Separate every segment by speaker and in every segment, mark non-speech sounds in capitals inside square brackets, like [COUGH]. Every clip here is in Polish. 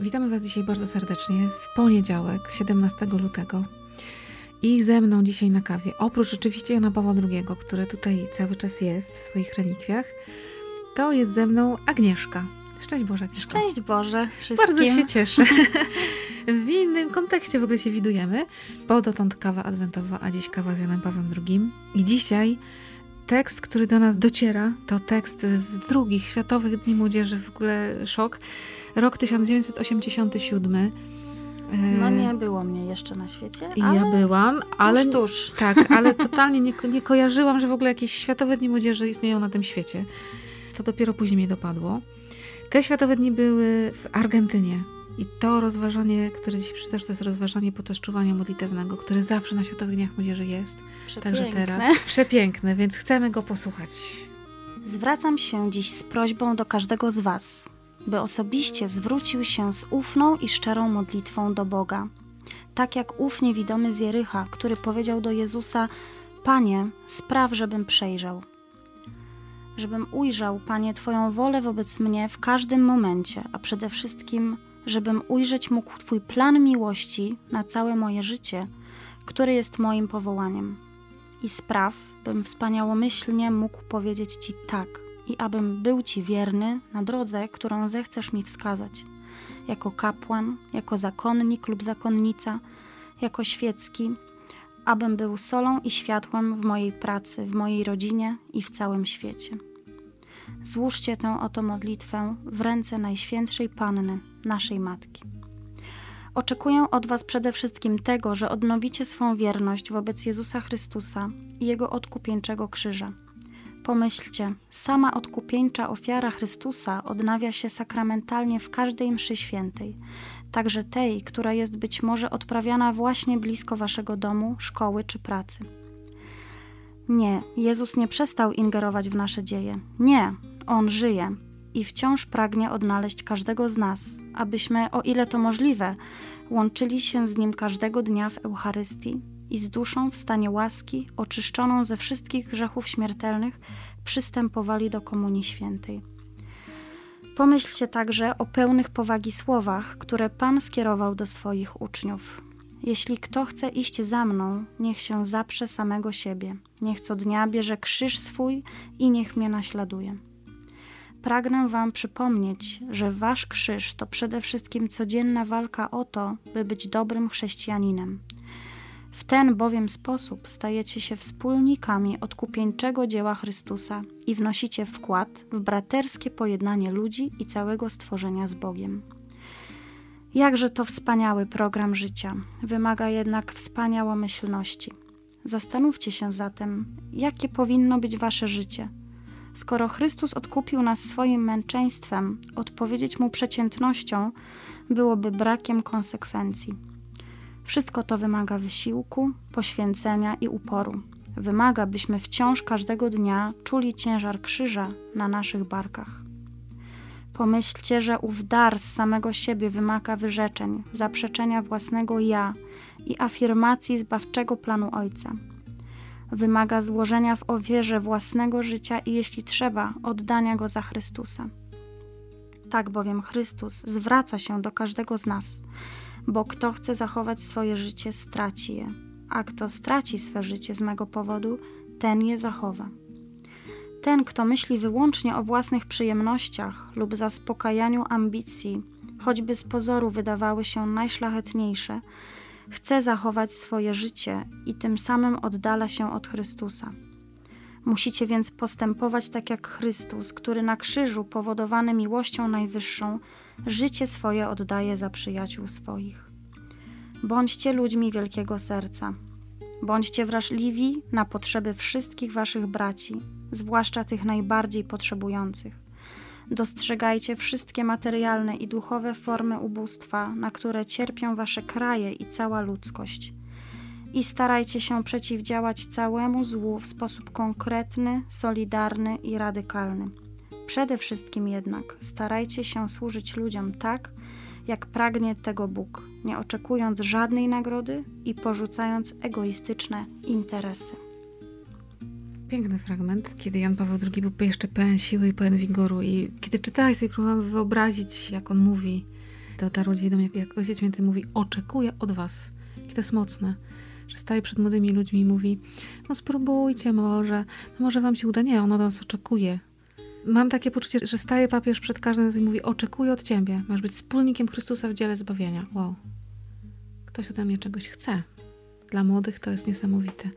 Speaker 1: Witamy Was dzisiaj bardzo serdecznie w poniedziałek, 17 lutego. I ze mną dzisiaj na kawie, oprócz oczywiście Jana Pawła II, który tutaj cały czas jest w swoich relikwiach, to jest ze mną Agnieszka. Szczęść Boże, Agnieszka.
Speaker 2: Szczęść Boże wszystkim.
Speaker 1: Bardzo się [LAUGHS] cieszę. w innym kontekście w ogóle się widujemy, bo dotąd kawa adwentowa, a dziś kawa z Janem Pawłem II. I dzisiaj tekst, który do nas dociera, to tekst z drugich Światowych Dni Młodzieży, w ogóle szok. Rok 1987.
Speaker 2: No nie było mnie jeszcze na świecie.
Speaker 1: I ja byłam, ale.
Speaker 2: Tuż, tuż.
Speaker 1: Tak, ale totalnie nie, nie kojarzyłam, że w ogóle jakieś Światowe Dni Młodzieży istnieją na tym świecie. To dopiero później mnie dopadło. Te Światowe Dni były w Argentynie. I to rozważanie, które dziś przeczytasz, to jest rozważanie podczas czuwania modlitewnego, które zawsze na Światowych Dniach Młodzieży jest. Także teraz. Przepiękne, więc chcemy go posłuchać.
Speaker 2: Zwracam się dziś z prośbą do każdego z Was, by osobiście zwrócił się z ufną i szczerą modlitwą do Boga. Tak jak ów niewidomy z Jericha, który powiedział do Jezusa: Panie, spraw, żebym przejrzał. Żebym ujrzał, Panie, Twoją wolę wobec mnie w każdym momencie, a przede wszystkim, żebym ujrzeć mógł Twój plan miłości na całe moje życie, który jest moim powołaniem. I spraw, bym wspaniałomyślnie mógł powiedzieć Ci tak i abym był Ci wierny na drodze, którą zechcesz mi wskazać. Jako kapłan, jako zakonnik lub zakonnica, jako świecki, abym był solą i światłem w mojej pracy, w mojej rodzinie i w całym świecie. Złóżcie tę oto modlitwę w ręce Najświętszej Panny, naszej Matki. Oczekuję od Was przede wszystkim tego, że odnowicie swą wierność wobec Jezusa Chrystusa i Jego odkupieńczego krzyża. Pomyślcie, sama odkupieńcza ofiara Chrystusa odnawia się sakramentalnie w każdej mszy świętej, także tej, która jest być może odprawiana właśnie blisko Waszego domu, szkoły czy pracy. Nie, Jezus nie przestał ingerować w nasze dzieje. Nie, On żyje i wciąż pragnie odnaleźć każdego z nas, abyśmy, o ile to możliwe, łączyli się z Nim każdego dnia w Eucharystii i z duszą w stanie łaski, oczyszczoną ze wszystkich grzechów śmiertelnych, przystępowali do Komunii Świętej. Pomyślcie także o pełnych powagi słowach, które Pan skierował do swoich uczniów. Jeśli kto chce iść za mną, niech się zaprze samego siebie, niech co dnia bierze krzyż swój i niech mnie naśladuje. Pragnę Wam przypomnieć, że Wasz krzyż to przede wszystkim codzienna walka o to, by być dobrym chrześcijaninem. W ten bowiem sposób stajecie się wspólnikami odkupieńczego dzieła Chrystusa i wnosicie wkład w braterskie pojednanie ludzi i całego stworzenia z Bogiem. Jakże to wspaniały program życia, wymaga jednak wspaniałomyślności. Zastanówcie się zatem, jakie powinno być wasze życie. Skoro Chrystus odkupił nas swoim męczeństwem, odpowiedzieć mu przeciętnością byłoby brakiem konsekwencji. Wszystko to wymaga wysiłku, poświęcenia i uporu. Wymaga, byśmy wciąż każdego dnia czuli ciężar krzyża na naszych barkach. Pomyślcie, że ów dar z samego siebie wymaga wyrzeczeń, zaprzeczenia własnego ja i afirmacji zbawczego planu Ojca. Wymaga złożenia w ofierze własnego życia i jeśli trzeba, oddania go za Chrystusa. Tak bowiem Chrystus zwraca się do każdego z nas, bo kto chce zachować swoje życie, straci je, a kto straci swe życie z mego powodu, ten je zachowa. Ten, kto myśli wyłącznie o własnych przyjemnościach lub zaspokajaniu ambicji, choćby z pozoru wydawały się najszlachetniejsze, chce zachować swoje życie i tym samym oddala się od Chrystusa. Musicie więc postępować tak jak Chrystus, który na krzyżu, powodowany miłością najwyższą, życie swoje oddaje za przyjaciół swoich. Bądźcie ludźmi wielkiego serca. Bądźcie wrażliwi na potrzeby wszystkich waszych braci, zwłaszcza tych najbardziej potrzebujących. Dostrzegajcie wszystkie materialne i duchowe formy ubóstwa, na które cierpią wasze kraje i cała ludzkość. I starajcie się przeciwdziałać całemu złu w sposób konkretny, solidarny i radykalny. Przede wszystkim jednak starajcie się służyć ludziom tak, jak pragnie tego Bóg, nie oczekując żadnej nagrody i porzucając egoistyczne interesy.
Speaker 1: Piękny fragment, kiedy Jan Paweł II był jeszcze pełen siły i pełen wigoru i kiedy czytałeś sobie próbowałam wyobrazić, jak on mówi. dotarło dzisiaj do mnie, jak Ojciec Święty mówi, oczekuję od was. I to jest mocne, że staje przed młodymi ludźmi i mówi, no spróbujcie może, no może wam się uda. Nie, ono nas oczekuje. Mam takie poczucie, że staje papież przed każdym i mówi, oczekuję od ciebie, masz być wspólnikiem Chrystusa w dziele zbawienia. Wow. Ktoś ode mnie czegoś chce. Dla młodych to jest niesamowite.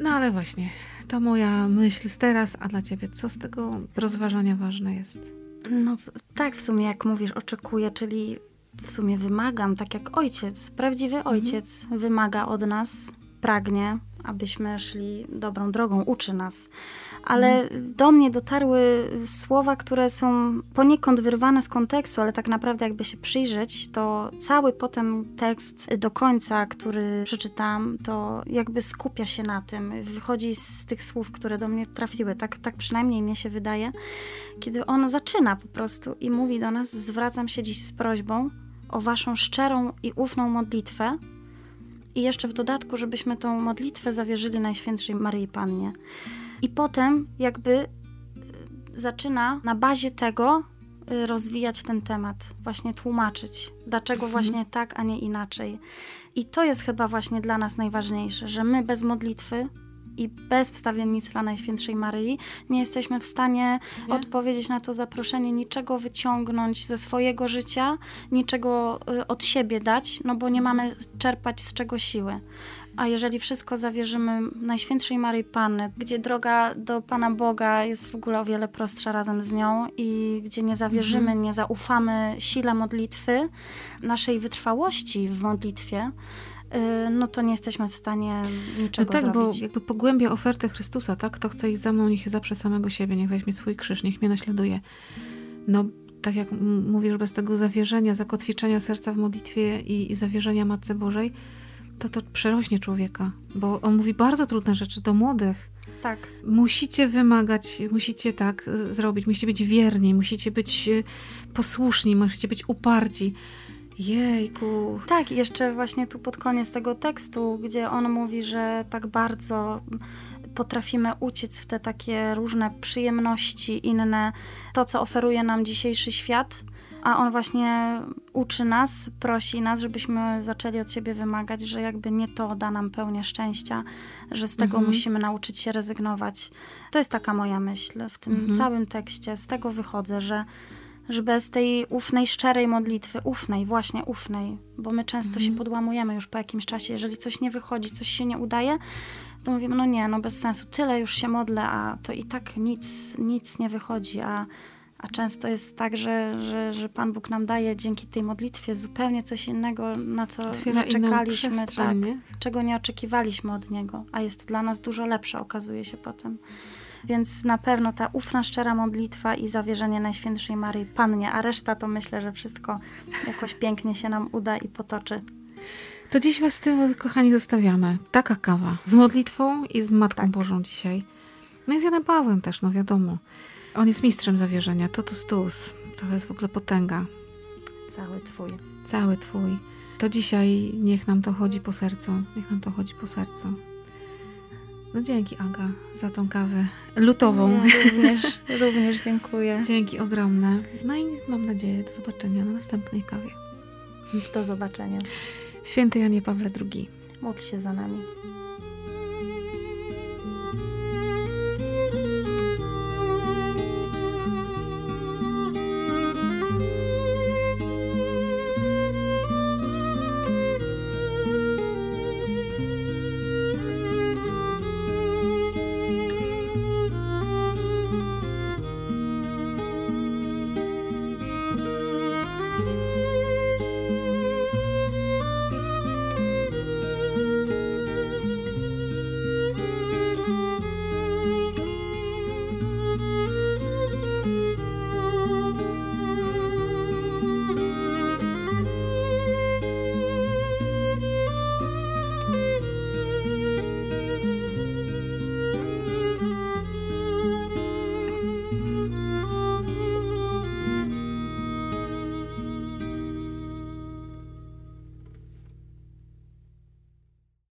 Speaker 1: No ale właśnie, to moja myśl z teraz, a dla ciebie co z tego rozważania ważne jest?
Speaker 2: No tak, w sumie jak mówisz, oczekuję, czyli w sumie wymagam, tak jak ojciec, prawdziwy mhm. ojciec wymaga od nas, pragnie, abyśmy szli dobrą drogą, uczy nas. Ale do mnie dotarły słowa, które są poniekąd wyrwane z kontekstu, ale tak naprawdę jakby się przyjrzeć, to cały potem tekst do końca, który przeczytałam, to jakby skupia się na tym. Wychodzi z tych słów, które do mnie trafiły. Tak, tak przynajmniej mnie się wydaje. Kiedy on zaczyna po prostu i mówi do nas, zwracam się dziś z prośbą o waszą szczerą i ufną modlitwę, i jeszcze w dodatku, żebyśmy tą modlitwę zawierzyli Najświętszej Maryi Pannie. I potem jakby y, zaczyna na bazie tego y, rozwijać ten temat, właśnie tłumaczyć, dlaczego mhm. właśnie tak, a nie inaczej. I to jest chyba właśnie dla nas najważniejsze, że my bez modlitwy i bez wstawiennictwa Najświętszej Maryi nie jesteśmy w stanie nie? odpowiedzieć na to zaproszenie, niczego wyciągnąć ze swojego życia, niczego y, od siebie dać, no bo nie mamy czerpać z czego siły. A jeżeli wszystko zawierzymy Najświętszej Maryi Panny, gdzie droga do Pana Boga jest w ogóle o wiele prostsza razem z nią i gdzie nie zawierzymy, mhm. nie zaufamy sile modlitwy, naszej wytrwałości w modlitwie, no to nie jesteśmy w stanie niczego
Speaker 1: no tak,
Speaker 2: zrobić.
Speaker 1: bo jakby pogłębia ofertę Chrystusa, tak? Kto chce iść za mną, niech zaprze samego siebie, niech weźmie swój krzyż, niech mnie naśladuje. No, tak jak mówisz, bez tego zawierzenia, zakotwiczenia serca w modlitwie i, i zawierzenia Matce Bożej, to to przerośnie człowieka, bo on mówi bardzo trudne rzeczy do młodych.
Speaker 2: Tak.
Speaker 1: Musicie wymagać, musicie tak zrobić, musicie być wierni, musicie być y, posłuszni, musicie być uparci. Jejku.
Speaker 2: Tak, jeszcze właśnie tu pod koniec tego tekstu, gdzie on mówi, że tak bardzo potrafimy uciec w te takie różne przyjemności inne, to co oferuje nam dzisiejszy świat, a on właśnie uczy nas, prosi nas, żebyśmy zaczęli od siebie wymagać, że jakby nie to da nam pełnię szczęścia, że z tego mhm. musimy nauczyć się rezygnować. To jest taka moja myśl w tym mhm. całym tekście. Z tego wychodzę, że że bez tej ufnej, szczerej modlitwy, ufnej, właśnie ufnej, bo my często mhm. się podłamujemy już po jakimś czasie, jeżeli coś nie wychodzi, coś się nie udaje, to mówimy, no nie, no bez sensu, tyle już się modlę, a to i tak nic, nic nie wychodzi, a, a często jest tak, że, że, że Pan Bóg nam daje dzięki tej modlitwie zupełnie coś innego, na co Otwiera nie czekaliśmy, tak, czego nie oczekiwaliśmy od Niego, a jest dla nas dużo lepsze, okazuje się potem. Więc na pewno ta ufna, szczera modlitwa i zawierzenie Najświętszej Maryi Pannie, a reszta to myślę, że wszystko jakoś pięknie się nam uda i potoczy.
Speaker 1: To dziś Was z tym, kochani, zostawiamy. Taka kawa. Z modlitwą i z Matką tak. Bożą dzisiaj. No i z Janem Pawłem też, no wiadomo. On jest mistrzem zawierzenia. To to stus. To jest w ogóle potęga.
Speaker 2: Cały Twój.
Speaker 1: Cały Twój. To dzisiaj niech nam to chodzi po sercu. Niech nam to chodzi po sercu. No dzięki Aga za tą kawę lutową.
Speaker 2: Ja [LAUGHS] również, również dziękuję.
Speaker 1: Dzięki ogromne. No i mam nadzieję do zobaczenia na następnej kawie.
Speaker 2: Do zobaczenia.
Speaker 1: Święty Janie Pawle II.
Speaker 2: Módl się za nami.